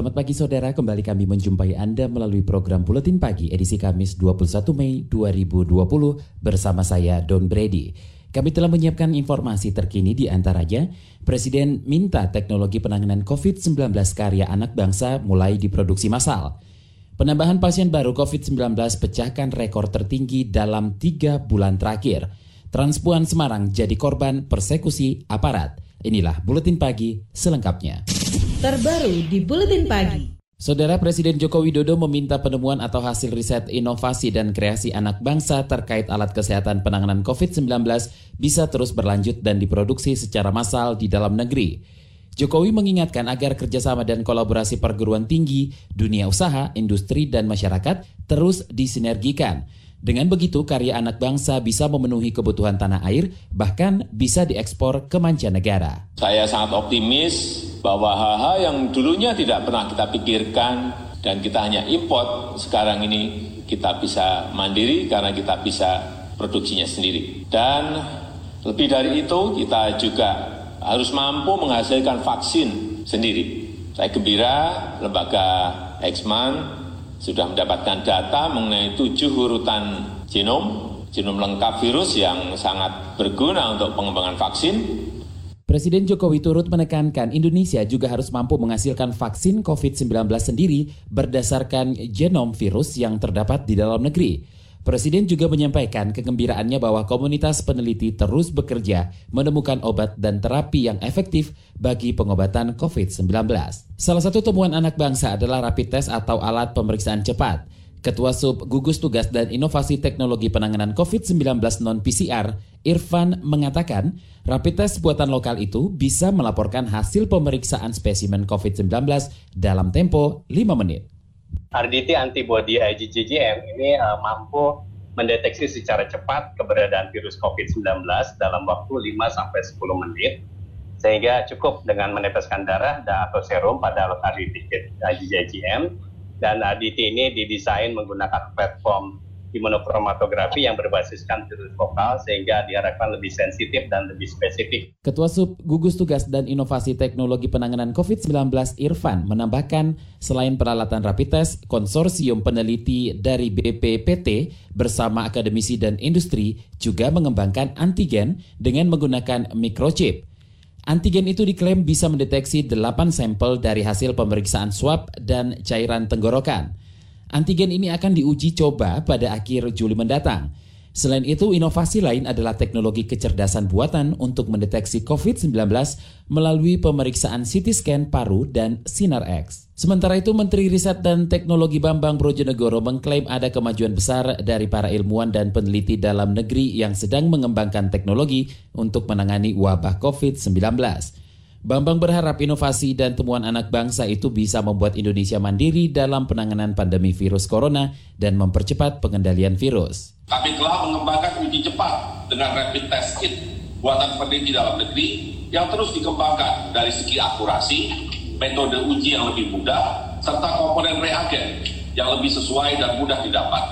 Selamat pagi saudara, kembali kami menjumpai Anda melalui program Buletin Pagi edisi Kamis 21 Mei 2020 bersama saya Don Brady. Kami telah menyiapkan informasi terkini di antaranya, Presiden minta teknologi penanganan COVID-19 karya anak bangsa mulai diproduksi massal. Penambahan pasien baru COVID-19 pecahkan rekor tertinggi dalam tiga bulan terakhir. Transpuan Semarang jadi korban persekusi aparat. Inilah Buletin Pagi selengkapnya terbaru di Buletin Pagi. Saudara Presiden Joko Widodo meminta penemuan atau hasil riset inovasi dan kreasi anak bangsa terkait alat kesehatan penanganan COVID-19 bisa terus berlanjut dan diproduksi secara massal di dalam negeri. Jokowi mengingatkan agar kerjasama dan kolaborasi perguruan tinggi, dunia usaha, industri, dan masyarakat terus disinergikan. Dengan begitu, karya anak bangsa bisa memenuhi kebutuhan tanah air, bahkan bisa diekspor ke mancanegara. Saya sangat optimis bahwa hal-hal yang dulunya tidak pernah kita pikirkan dan kita hanya import, sekarang ini kita bisa mandiri karena kita bisa produksinya sendiri. Dan lebih dari itu kita juga harus mampu menghasilkan vaksin sendiri. Saya gembira lembaga Exman sudah mendapatkan data mengenai tujuh urutan genom, genom lengkap virus yang sangat berguna untuk pengembangan vaksin Presiden Jokowi turut menekankan Indonesia juga harus mampu menghasilkan vaksin COVID-19 sendiri berdasarkan genom virus yang terdapat di dalam negeri. Presiden juga menyampaikan kegembiraannya bahwa komunitas peneliti terus bekerja menemukan obat dan terapi yang efektif bagi pengobatan COVID-19. Salah satu temuan anak bangsa adalah rapid test atau alat pemeriksaan cepat. Ketua Sub Gugus Tugas dan Inovasi Teknologi Penanganan COVID-19 non-PCR, Irfan mengatakan, rapid test buatan lokal itu bisa melaporkan hasil pemeriksaan spesimen COVID-19 dalam tempo 5 menit. RDT antibody IgG-GM ini uh, mampu mendeteksi secara cepat keberadaan virus COVID-19 dalam waktu 5 sampai 10 menit sehingga cukup dengan meneteskan darah dan atau serum pada RDT IgG-GM dan ADT ini didesain menggunakan platform imunokromatografi yang berbasiskan virus vokal sehingga diharapkan lebih sensitif dan lebih spesifik. Ketua Sub Gugus Tugas dan Inovasi Teknologi Penanganan COVID-19 Irfan menambahkan selain peralatan rapid test, konsorsium peneliti dari BPPT bersama akademisi dan industri juga mengembangkan antigen dengan menggunakan microchip. Antigen itu diklaim bisa mendeteksi 8 sampel dari hasil pemeriksaan swab dan cairan tenggorokan. Antigen ini akan diuji coba pada akhir Juli mendatang. Selain itu, inovasi lain adalah teknologi kecerdasan buatan untuk mendeteksi COVID-19 melalui pemeriksaan CT scan paru dan sinar X. Sementara itu, Menteri Riset dan Teknologi Bambang Brojonegoro mengklaim ada kemajuan besar dari para ilmuwan dan peneliti dalam negeri yang sedang mengembangkan teknologi untuk menangani wabah COVID-19. Bambang berharap inovasi dan temuan anak bangsa itu bisa membuat Indonesia mandiri dalam penanganan pandemi virus corona dan mempercepat pengendalian virus. Kami telah mengembangkan uji cepat dengan rapid test kit buatan peneliti dalam negeri yang terus dikembangkan dari segi akurasi, metode uji yang lebih mudah, serta komponen reagen yang lebih sesuai dan mudah didapat.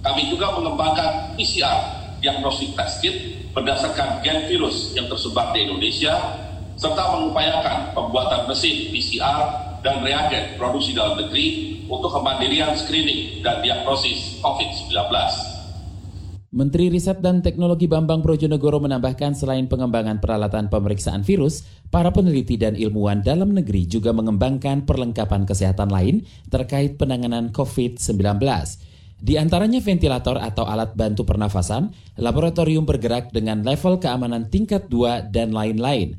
Kami juga mengembangkan PCR diagnostic test kit berdasarkan gen virus yang tersebar di Indonesia serta mengupayakan pembuatan mesin PCR dan reagen produksi dalam negeri untuk kemandirian screening dan diagnosis COVID-19. Menteri Riset dan Teknologi Bambang Brojonegoro menambahkan selain pengembangan peralatan pemeriksaan virus, para peneliti dan ilmuwan dalam negeri juga mengembangkan perlengkapan kesehatan lain terkait penanganan COVID-19. Di antaranya ventilator atau alat bantu pernafasan, laboratorium bergerak dengan level keamanan tingkat 2, dan lain-lain.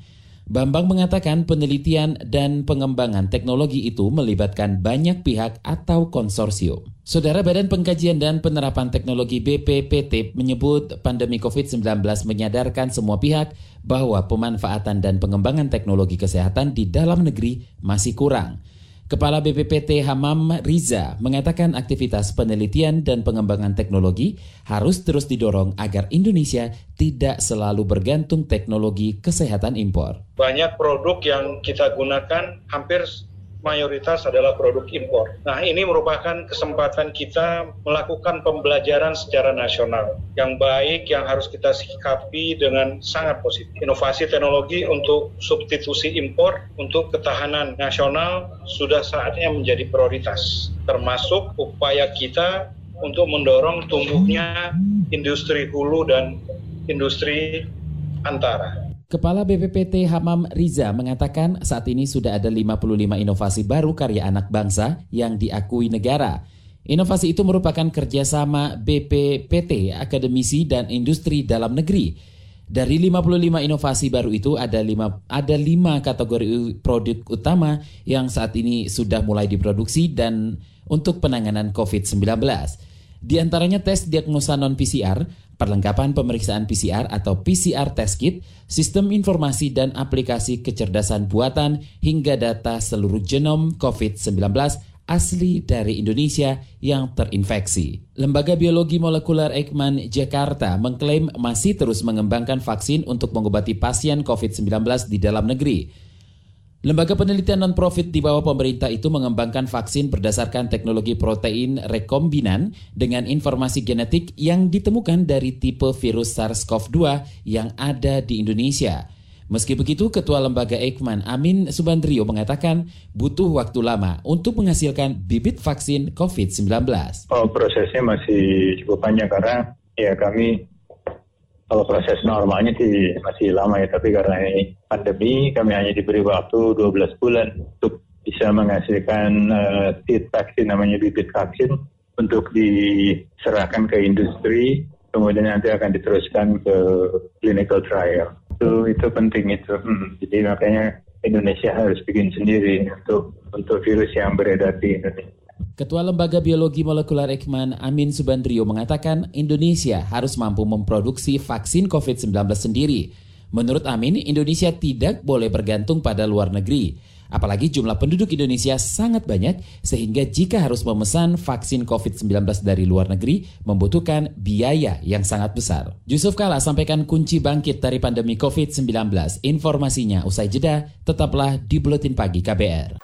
Bambang mengatakan penelitian dan pengembangan teknologi itu melibatkan banyak pihak atau konsorsium. Saudara Badan Pengkajian dan Penerapan Teknologi BPPT menyebut pandemi COVID-19 menyadarkan semua pihak bahwa pemanfaatan dan pengembangan teknologi kesehatan di dalam negeri masih kurang. Kepala BPPT Hamam Riza mengatakan aktivitas penelitian dan pengembangan teknologi harus terus didorong agar Indonesia tidak selalu bergantung teknologi kesehatan impor. Banyak produk yang kita gunakan hampir mayoritas adalah produk impor. Nah, ini merupakan kesempatan kita melakukan pembelajaran secara nasional yang baik yang harus kita sikapi dengan sangat positif. Inovasi teknologi untuk substitusi impor untuk ketahanan nasional sudah saatnya menjadi prioritas, termasuk upaya kita untuk mendorong tumbuhnya industri hulu dan industri antara. Kepala BPPT Hamam Riza mengatakan saat ini sudah ada 55 inovasi baru karya anak bangsa yang diakui negara. Inovasi itu merupakan kerjasama BPPT, akademisi, dan industri dalam negeri. Dari 55 inovasi baru itu ada 5, ada 5 kategori produk utama yang saat ini sudah mulai diproduksi dan untuk penanganan COVID-19. Di antaranya tes diagnosa non-PCR, perlengkapan pemeriksaan PCR atau PCR test kit, sistem informasi dan aplikasi kecerdasan buatan hingga data seluruh genom COVID-19 asli dari Indonesia yang terinfeksi. Lembaga Biologi Molekuler Eijkman Jakarta mengklaim masih terus mengembangkan vaksin untuk mengobati pasien COVID-19 di dalam negeri. Lembaga penelitian non-profit di bawah pemerintah itu mengembangkan vaksin berdasarkan teknologi protein rekombinan dengan informasi genetik yang ditemukan dari tipe virus SARS-CoV-2 yang ada di Indonesia. Meski begitu, Ketua Lembaga Eijkman Amin Subandrio mengatakan butuh waktu lama untuk menghasilkan bibit vaksin COVID-19. Oh, prosesnya masih cukup panjang karena ya kami kalau proses normalnya sih masih lama ya, tapi karena ini pandemi kami hanya diberi waktu 12 bulan untuk bisa menghasilkan uh, vaksin namanya bibit vaksin untuk diserahkan ke industri, kemudian nanti akan diteruskan ke clinical trial. Itu itu penting itu. Hmm, jadi makanya Indonesia harus bikin sendiri untuk untuk virus yang beredar di Indonesia. Ketua Lembaga Biologi Molekuler Eijkman Amin Subandrio mengatakan Indonesia harus mampu memproduksi vaksin COVID-19 sendiri. Menurut Amin, Indonesia tidak boleh bergantung pada luar negeri. Apalagi jumlah penduduk Indonesia sangat banyak sehingga jika harus memesan vaksin COVID-19 dari luar negeri membutuhkan biaya yang sangat besar. Yusuf Kala sampaikan kunci bangkit dari pandemi COVID-19. Informasinya usai jeda, tetaplah di Buletin Pagi KBR.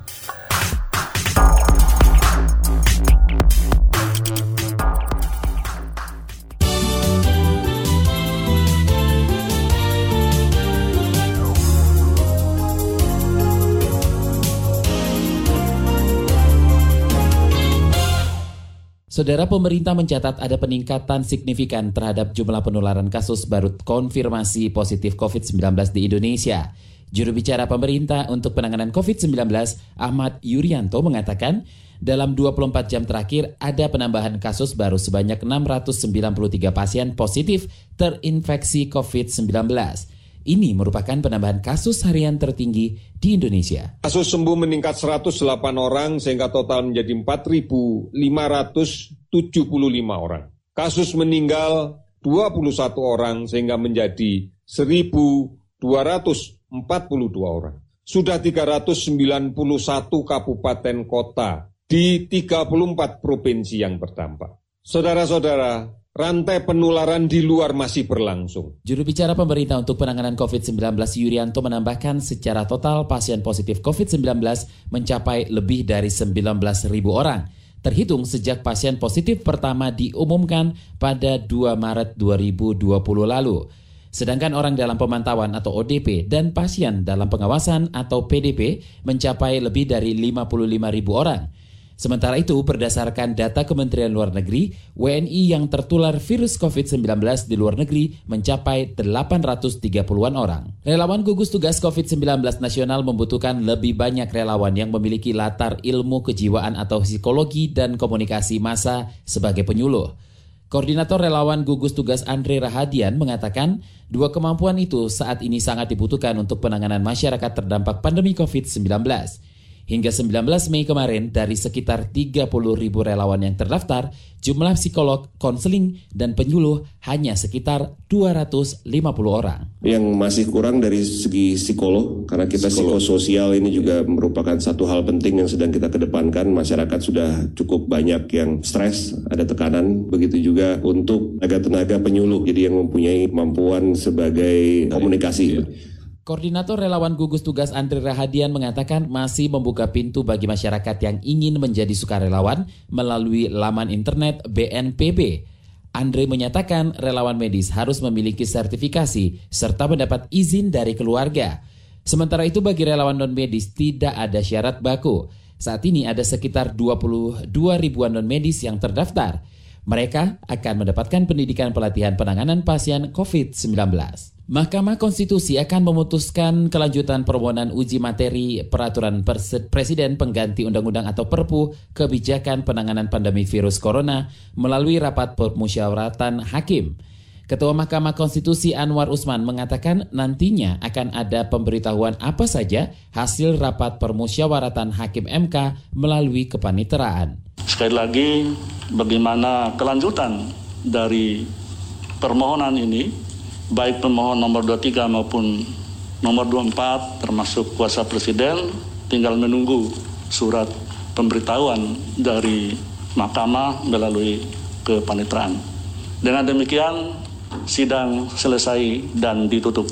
Saudara pemerintah mencatat ada peningkatan signifikan terhadap jumlah penularan kasus baru konfirmasi positif COVID-19 di Indonesia. Juru bicara pemerintah untuk penanganan COVID-19, Ahmad Yuryanto mengatakan, dalam 24 jam terakhir ada penambahan kasus baru sebanyak 693 pasien positif terinfeksi COVID-19. Ini merupakan penambahan kasus harian tertinggi di Indonesia. Kasus sembuh meningkat 108 orang sehingga total menjadi 4.575 orang. Kasus meninggal 21 orang sehingga menjadi 1.242 orang. Sudah 391 kabupaten kota di 34 provinsi yang berdampak. Saudara-saudara, rantai penularan di luar masih berlangsung. Juru bicara pemerintah untuk penanganan COVID-19 Yuryanto menambahkan secara total pasien positif COVID-19 mencapai lebih dari 19 ribu orang. Terhitung sejak pasien positif pertama diumumkan pada 2 Maret 2020 lalu. Sedangkan orang dalam pemantauan atau ODP dan pasien dalam pengawasan atau PDP mencapai lebih dari 55 ribu orang. Sementara itu, berdasarkan data Kementerian Luar Negeri, WNI yang tertular virus COVID-19 di luar negeri mencapai 830-an orang. Relawan gugus tugas COVID-19 nasional membutuhkan lebih banyak relawan yang memiliki latar ilmu kejiwaan atau psikologi dan komunikasi massa sebagai penyuluh. Koordinator relawan gugus tugas Andre Rahadian mengatakan, dua kemampuan itu saat ini sangat dibutuhkan untuk penanganan masyarakat terdampak pandemi COVID-19. Hingga 19 Mei kemarin, dari sekitar 30 ribu relawan yang terdaftar, jumlah psikolog, konseling, dan penyuluh hanya sekitar 250 orang. Yang masih kurang dari segi psikolog, karena kita psikososial ini juga merupakan satu hal penting yang sedang kita kedepankan. Masyarakat sudah cukup banyak yang stres, ada tekanan, begitu juga untuk tenaga-tenaga penyuluh, jadi yang mempunyai kemampuan sebagai komunikasi. Koordinator Relawan Gugus Tugas Andri Rahadian mengatakan masih membuka pintu bagi masyarakat yang ingin menjadi sukarelawan melalui laman internet BNPB. Andre menyatakan relawan medis harus memiliki sertifikasi serta mendapat izin dari keluarga. Sementara itu bagi relawan non-medis tidak ada syarat baku. Saat ini ada sekitar 22 ribuan non-medis yang terdaftar. Mereka akan mendapatkan pendidikan pelatihan penanganan pasien COVID-19. Mahkamah Konstitusi akan memutuskan kelanjutan permohonan uji materi peraturan Presiden pengganti Undang-Undang atau Perpu kebijakan penanganan pandemi virus corona melalui rapat permusyawaratan hakim. Ketua Mahkamah Konstitusi Anwar Usman mengatakan nantinya akan ada pemberitahuan apa saja hasil rapat permusyawaratan hakim MK melalui kepaniteraan. Sekali lagi, bagaimana kelanjutan dari permohonan ini baik pemohon nomor 23 maupun nomor 24 termasuk kuasa presiden tinggal menunggu surat pemberitahuan dari mahkamah melalui kepanitraan. Dengan demikian sidang selesai dan ditutup.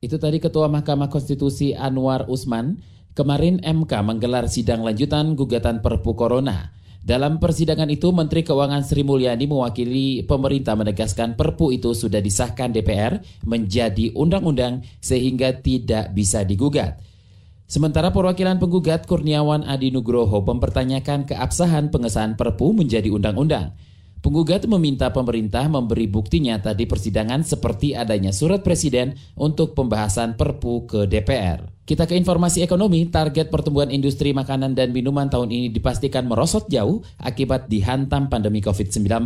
Itu tadi Ketua Mahkamah Konstitusi Anwar Usman. Kemarin MK menggelar sidang lanjutan gugatan Perpu Corona. Dalam persidangan itu, Menteri Keuangan Sri Mulyani mewakili pemerintah menegaskan Perpu itu sudah disahkan DPR menjadi undang-undang sehingga tidak bisa digugat. Sementara perwakilan penggugat Kurniawan Adi Nugroho mempertanyakan keabsahan pengesahan Perpu menjadi undang-undang. Penggugat meminta pemerintah memberi bukti nyata di persidangan seperti adanya surat presiden untuk pembahasan Perpu ke DPR. Kita ke informasi ekonomi, target pertumbuhan industri makanan dan minuman tahun ini dipastikan merosot jauh akibat dihantam pandemi COVID-19.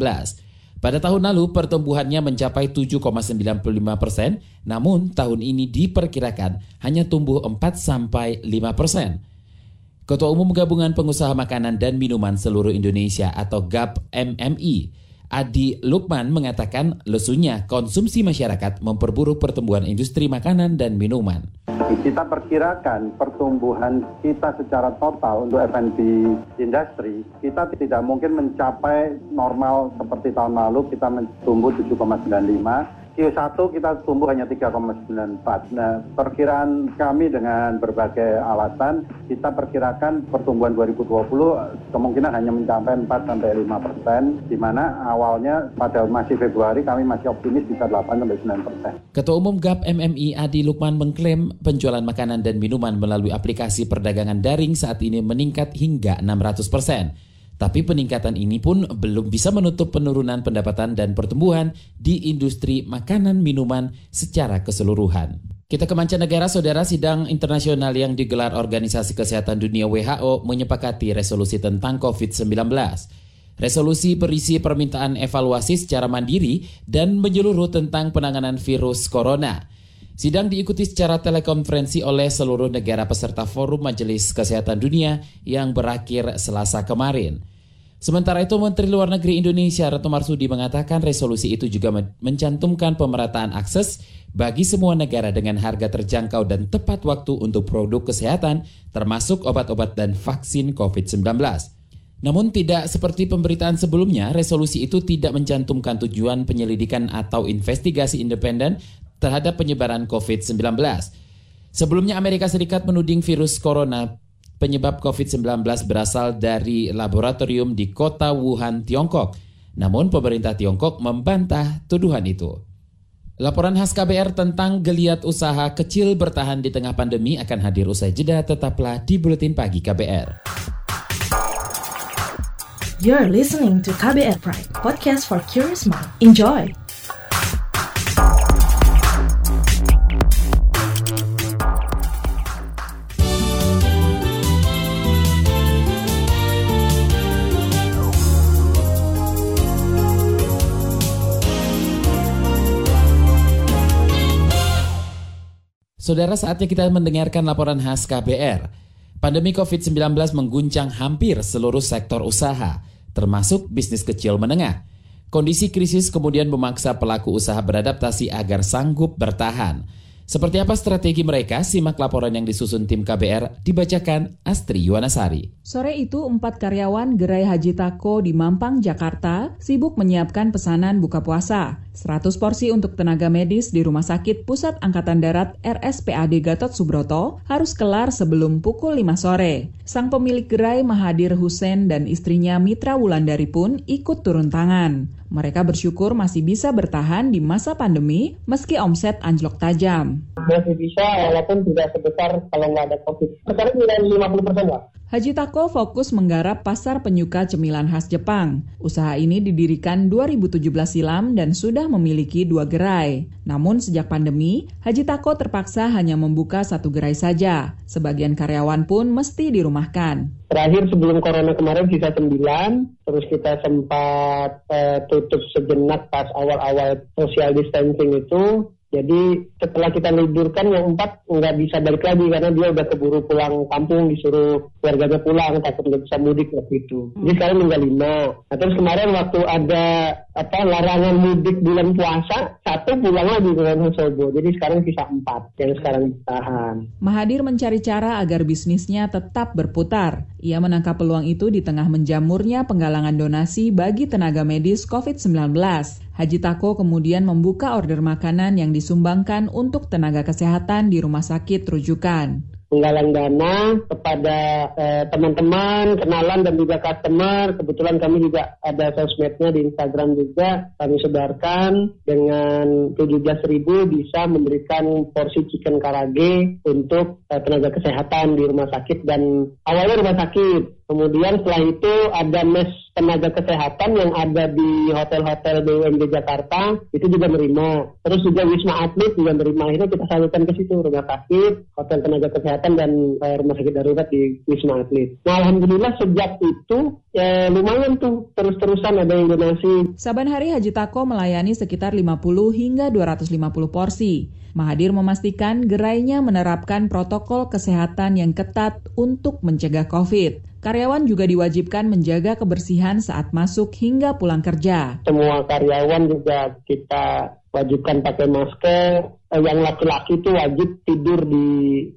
Pada tahun lalu pertumbuhannya mencapai 7,95 persen, namun tahun ini diperkirakan hanya tumbuh 4 sampai 5 persen. Ketua Umum Gabungan Pengusaha Makanan dan Minuman Seluruh Indonesia atau GAP MMI, Adi Lukman mengatakan lesunya konsumsi masyarakat memperburuk pertumbuhan industri makanan dan minuman. Kita perkirakan pertumbuhan kita secara total untuk F&B industri, kita tidak mungkin mencapai normal seperti tahun lalu, kita tumbuh 7,95, Q1 kita tumbuh hanya 3,94. Nah, perkiraan kami dengan berbagai alasan, kita perkirakan pertumbuhan 2020 kemungkinan hanya mencapai 4 sampai 5 persen, di mana awalnya pada masih Februari kami masih optimis bisa 8 sampai 9 persen. Ketua Umum GAP MMI Adi Lukman mengklaim penjualan makanan dan minuman melalui aplikasi perdagangan daring saat ini meningkat hingga 600 persen. Tapi peningkatan ini pun belum bisa menutup penurunan pendapatan dan pertumbuhan di industri makanan minuman secara keseluruhan. Kita ke mancanegara, saudara sidang internasional yang digelar Organisasi Kesehatan Dunia WHO menyepakati resolusi tentang COVID-19. Resolusi berisi permintaan evaluasi secara mandiri dan menyeluruh tentang penanganan virus corona. Sidang diikuti secara telekonferensi oleh seluruh negara peserta Forum Majelis Kesehatan Dunia yang berakhir Selasa kemarin. Sementara itu, Menteri Luar Negeri Indonesia Retno Marsudi mengatakan resolusi itu juga mencantumkan pemerataan akses bagi semua negara dengan harga terjangkau dan tepat waktu untuk produk kesehatan, termasuk obat-obat dan vaksin COVID-19. Namun tidak seperti pemberitaan sebelumnya, resolusi itu tidak mencantumkan tujuan penyelidikan atau investigasi independen terhadap penyebaran COVID-19. Sebelumnya Amerika Serikat menuding virus corona penyebab COVID-19 berasal dari laboratorium di kota Wuhan, Tiongkok. Namun pemerintah Tiongkok membantah tuduhan itu. Laporan khas KBR tentang geliat usaha kecil bertahan di tengah pandemi akan hadir usai jeda tetaplah di Buletin Pagi KBR. You're listening to KBR Pride, podcast for curious mind. Enjoy! Saudara saatnya kita mendengarkan laporan khas KBR. Pandemi COVID-19 mengguncang hampir seluruh sektor usaha, termasuk bisnis kecil menengah. Kondisi krisis kemudian memaksa pelaku usaha beradaptasi agar sanggup bertahan. Seperti apa strategi mereka? Simak laporan yang disusun tim KBR dibacakan Astri Yuwanasari. Sore itu, empat karyawan Gerai Haji Tako di Mampang, Jakarta sibuk menyiapkan pesanan buka puasa. 100 porsi untuk tenaga medis di Rumah Sakit Pusat Angkatan Darat RSPAD Gatot Subroto harus kelar sebelum pukul 5 sore. Sang pemilik gerai Mahadir Hussein dan istrinya Mitra Wulandari pun ikut turun tangan. Mereka bersyukur masih bisa bertahan di masa pandemi meski omset anjlok tajam. Masih bisa walaupun tidak sebesar kalau nggak ada COVID. Sekarang tidak 50 persen. Haji Tako fokus menggarap pasar penyuka cemilan khas Jepang. Usaha ini didirikan 2017 silam dan sudah memiliki dua gerai. Namun sejak pandemi, Haji Tako terpaksa hanya membuka satu gerai saja. Sebagian karyawan pun mesti dirumahkan. Terakhir sebelum corona kemarin sisa 9, terus kita sempat uh, tutup sejenak pas awal-awal social distancing itu jadi setelah kita liburkan yang empat nggak bisa balik lagi karena dia udah keburu pulang kampung disuruh keluarganya pulang takut nggak bisa mudik waktu itu. Jadi hmm. sekarang tinggal lima. Nah, terus kemarin waktu ada apa larangan mudik bulan puasa satu pulang lagi ke Wonosobo. Jadi sekarang sisa empat yang sekarang ditahan. Mahadir mencari cara agar bisnisnya tetap berputar. Ia menangkap peluang itu di tengah menjamurnya penggalangan donasi bagi tenaga medis COVID-19. Haji Tako kemudian membuka order makanan yang disumbangkan untuk tenaga kesehatan di rumah sakit rujukan. Menggalang dana kepada eh, teman-teman, kenalan dan juga customer. Kebetulan kami juga ada sosmednya di Instagram juga. Kami sebarkan dengan 17 ribu bisa memberikan porsi chicken karage untuk eh, tenaga kesehatan di rumah sakit dan awalnya rumah sakit Kemudian setelah itu ada mes tenaga kesehatan yang ada di hotel-hotel BUMD Jakarta itu juga menerima. Terus juga Wisma Atlet juga menerima. Akhirnya kita salurkan ke situ rumah sakit, hotel tenaga kesehatan dan uh, rumah sakit darurat di Wisma Atlet. Nah alhamdulillah sejak itu ya lumayan tuh terus-terusan ada yang donasi. Saban hari Haji Tako melayani sekitar 50 hingga 250 porsi. Mahadir memastikan gerainya menerapkan protokol kesehatan yang ketat untuk mencegah COVID. Karyawan juga diwajibkan menjaga kebersihan saat masuk hingga pulang kerja. Semua karyawan juga kita wajibkan pakai masker. Eh, yang laki-laki itu wajib tidur di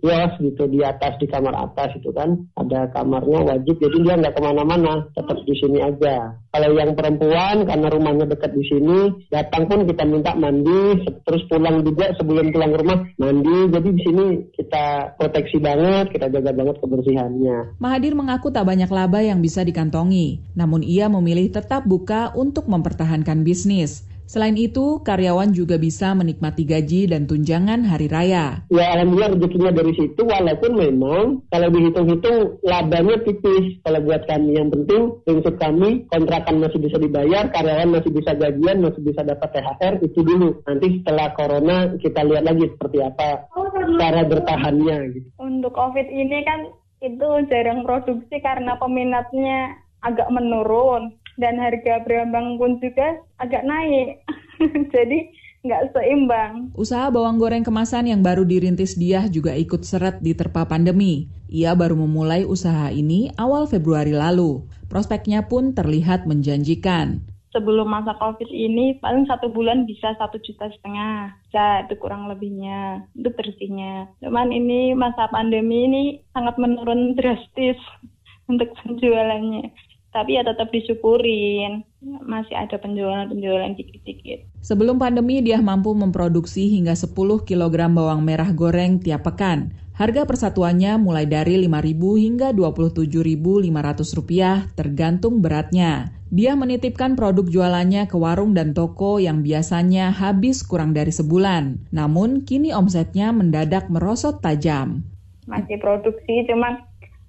kios gitu di atas di kamar atas itu kan ada kamarnya wajib jadi dia nggak ke mana-mana tetap di sini aja. Kalau yang perempuan karena rumahnya dekat di sini datang pun kita minta mandi terus pulang juga sebelum pulang ke rumah mandi jadi di sini kita proteksi banget kita jaga banget kebersihannya. Mahadir mengaku tak banyak laba yang bisa dikantongi namun ia memilih tetap buka untuk mempertahankan bisnis. Selain itu, karyawan juga bisa menikmati gaji dan tunjangan hari raya. Ya, alhamdulillah rezekinya dari situ, walaupun memang kalau dihitung-hitung labanya tipis. Kalau buat kami yang penting, prinsip kami kontrakan masih bisa dibayar, karyawan masih bisa gajian, masih bisa dapat THR, itu dulu. Nanti setelah corona kita lihat lagi seperti apa cara bertahannya. Gitu. Untuk COVID ini kan itu jarang produksi karena peminatnya agak menurun dan harga berambang pun juga agak naik. Jadi nggak seimbang. Usaha bawang goreng kemasan yang baru dirintis dia juga ikut seret di terpa pandemi. Ia baru memulai usaha ini awal Februari lalu. Prospeknya pun terlihat menjanjikan. Sebelum masa COVID ini paling satu bulan bisa satu juta setengah. Bisa itu kurang lebihnya. Itu bersihnya. Cuman ini masa pandemi ini sangat menurun drastis untuk penjualannya tapi ya tetap disyukurin masih ada penjualan-penjualan dikit-dikit. Sebelum pandemi dia mampu memproduksi hingga 10 kg bawang merah goreng tiap pekan. Harga persatuannya mulai dari Rp5.000 hingga Rp27.500 tergantung beratnya. Dia menitipkan produk jualannya ke warung dan toko yang biasanya habis kurang dari sebulan. Namun kini omsetnya mendadak merosot tajam. Masih produksi cuma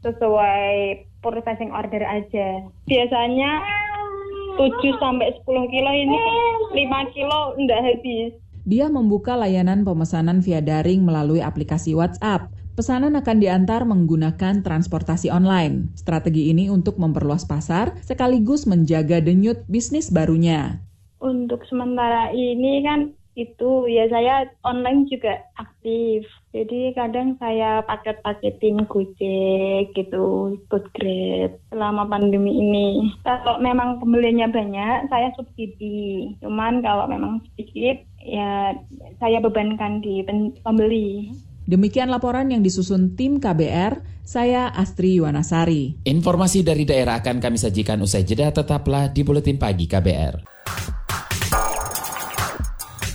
sesuai processing order aja. Biasanya 7 sampai 10 kilo ini 5 kilo enggak habis. Dia membuka layanan pemesanan via daring melalui aplikasi WhatsApp. Pesanan akan diantar menggunakan transportasi online. Strategi ini untuk memperluas pasar sekaligus menjaga denyut bisnis barunya. Untuk sementara ini kan itu ya saya online juga aktif Jadi kadang saya paket-paketin Gojek gitu, good grade selama pandemi ini. Kalau memang pembelinya banyak, saya subsidi. Cuman kalau memang sedikit, ya saya bebankan di pembeli. Demikian laporan yang disusun tim KBR, saya Astri Yuwanasari. Informasi dari daerah akan kami sajikan usai jeda, tetaplah di Buletin Pagi KBR.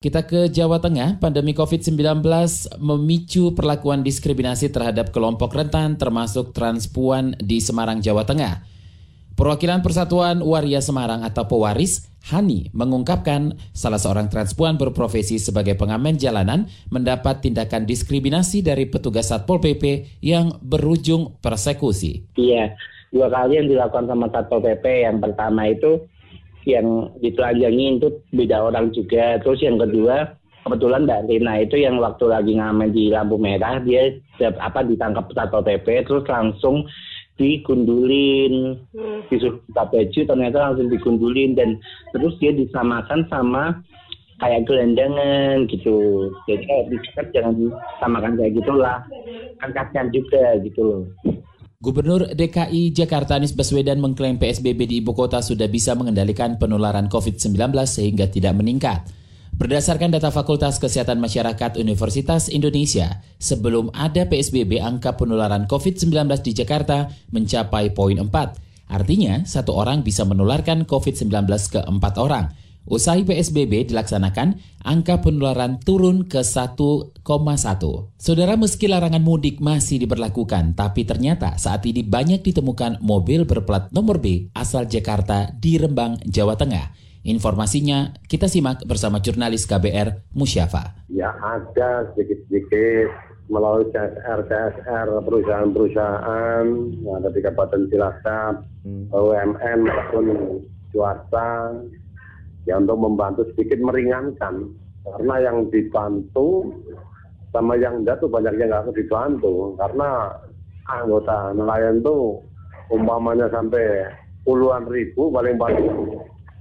Kita ke Jawa Tengah, pandemi COVID-19 memicu perlakuan diskriminasi terhadap kelompok rentan termasuk transpuan di Semarang, Jawa Tengah. Perwakilan Persatuan Waria Semarang atau Pewaris, Hani, mengungkapkan salah seorang transpuan berprofesi sebagai pengamen jalanan mendapat tindakan diskriminasi dari petugas Satpol PP yang berujung persekusi. Iya, dua kali yang dilakukan sama Satpol PP. Yang pertama itu yang ditelanjangi itu beda orang juga. Terus yang kedua kebetulan Mbak Rina itu yang waktu lagi ngamen di lampu merah dia apa ditangkap satpol pp terus langsung digundulin. Hmm. disuruh buka baju ternyata langsung digundulin. Dan terus dia disamakan sama kayak gelandangan gitu. Jadi kayak jangan samakan kayak gitulah. Kan kasihan juga gitu loh Gubernur DKI Jakarta Anies Baswedan mengklaim PSBB di ibu kota sudah bisa mengendalikan penularan COVID-19 sehingga tidak meningkat. Berdasarkan data Fakultas Kesehatan Masyarakat Universitas Indonesia, sebelum ada PSBB angka penularan COVID-19 di Jakarta mencapai poin 4. Artinya, satu orang bisa menularkan COVID-19 ke empat orang. Usai PSBB dilaksanakan, angka penularan turun ke 1,1. Saudara, meski larangan mudik masih diberlakukan, tapi ternyata saat ini banyak ditemukan mobil berplat nomor B asal Jakarta di Rembang, Jawa Tengah. Informasinya kita simak bersama jurnalis KBR Musyafa. Ya ada sedikit-sedikit melalui CSR, CSR perusahaan-perusahaan ada di Kabupaten Cilacap, hmm. BUMN maupun swasta ya untuk membantu sedikit meringankan karena yang dibantu sama yang enggak tuh banyak yang nggak dibantu karena anggota nelayan tuh umpamanya sampai puluhan ribu paling paling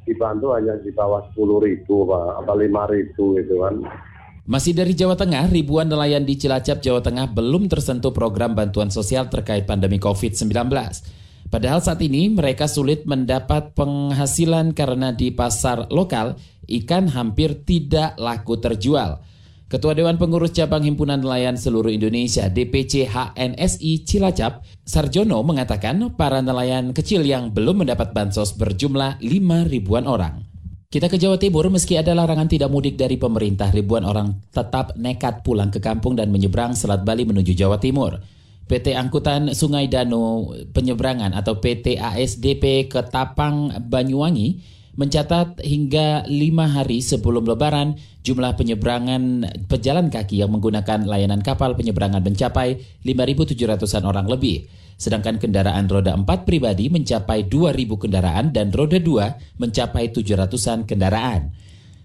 dibantu hanya di bawah sepuluh ribu atau lima ribu itu kan. Masih dari Jawa Tengah, ribuan nelayan di Cilacap, Jawa Tengah belum tersentuh program bantuan sosial terkait pandemi COVID-19. Padahal saat ini mereka sulit mendapat penghasilan karena di pasar lokal ikan hampir tidak laku terjual. Ketua Dewan Pengurus Cabang Himpunan Nelayan Seluruh Indonesia DPC HNSI Cilacap, Sarjono mengatakan para nelayan kecil yang belum mendapat bansos berjumlah 5 ribuan orang. Kita ke Jawa Timur, meski ada larangan tidak mudik dari pemerintah, ribuan orang tetap nekat pulang ke kampung dan menyeberang Selat Bali menuju Jawa Timur. PT Angkutan Sungai Danau Penyeberangan atau PT ASDP Ketapang Banyuwangi mencatat hingga lima hari sebelum lebaran jumlah penyeberangan pejalan kaki yang menggunakan layanan kapal penyeberangan mencapai 5.700-an orang lebih. Sedangkan kendaraan roda 4 pribadi mencapai 2.000 kendaraan dan roda 2 mencapai 700-an kendaraan.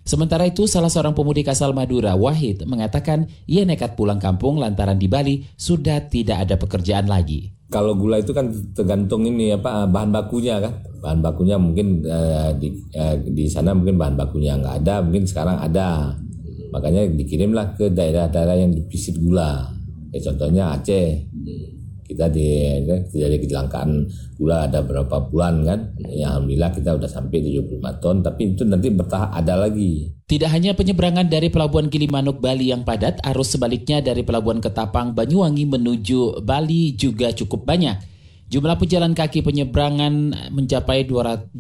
Sementara itu, salah seorang pemudik asal Madura, Wahid, mengatakan ia nekat pulang kampung lantaran di Bali sudah tidak ada pekerjaan lagi. Kalau gula itu kan tergantung ini apa bahan bakunya kan. Bahan bakunya mungkin eh, di, eh, di sana mungkin bahan bakunya nggak ada, mungkin sekarang ada. Makanya dikirimlah ke daerah-daerah yang dipisit gula. Ya, contohnya Aceh kita di terjadi kecelakaan gula ada berapa bulan kan. Ya alhamdulillah kita udah sampai 75 ton tapi itu nanti bertahap ada lagi. Tidak hanya penyeberangan dari Pelabuhan Gilimanuk Bali yang padat arus sebaliknya dari Pelabuhan Ketapang Banyuwangi menuju Bali juga cukup banyak. Jumlah pejalan kaki penyeberangan mencapai 2000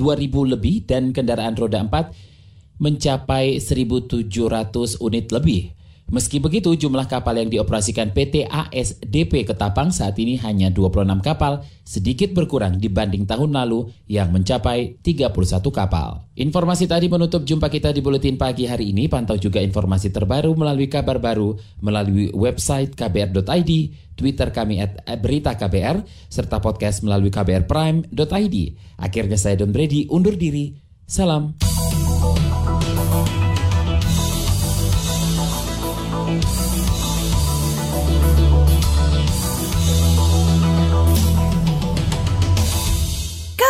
lebih dan kendaraan roda 4 mencapai 1.700 unit lebih. Meski begitu, jumlah kapal yang dioperasikan PT ASDP Ketapang saat ini hanya 26 kapal, sedikit berkurang dibanding tahun lalu yang mencapai 31 kapal. Informasi tadi menutup jumpa kita di Buletin Pagi hari ini. Pantau juga informasi terbaru melalui kabar baru melalui website kbr.id, Twitter kami at berita KBR, serta podcast melalui kbrprime.id. Akhirnya saya Don Brady undur diri. Salam.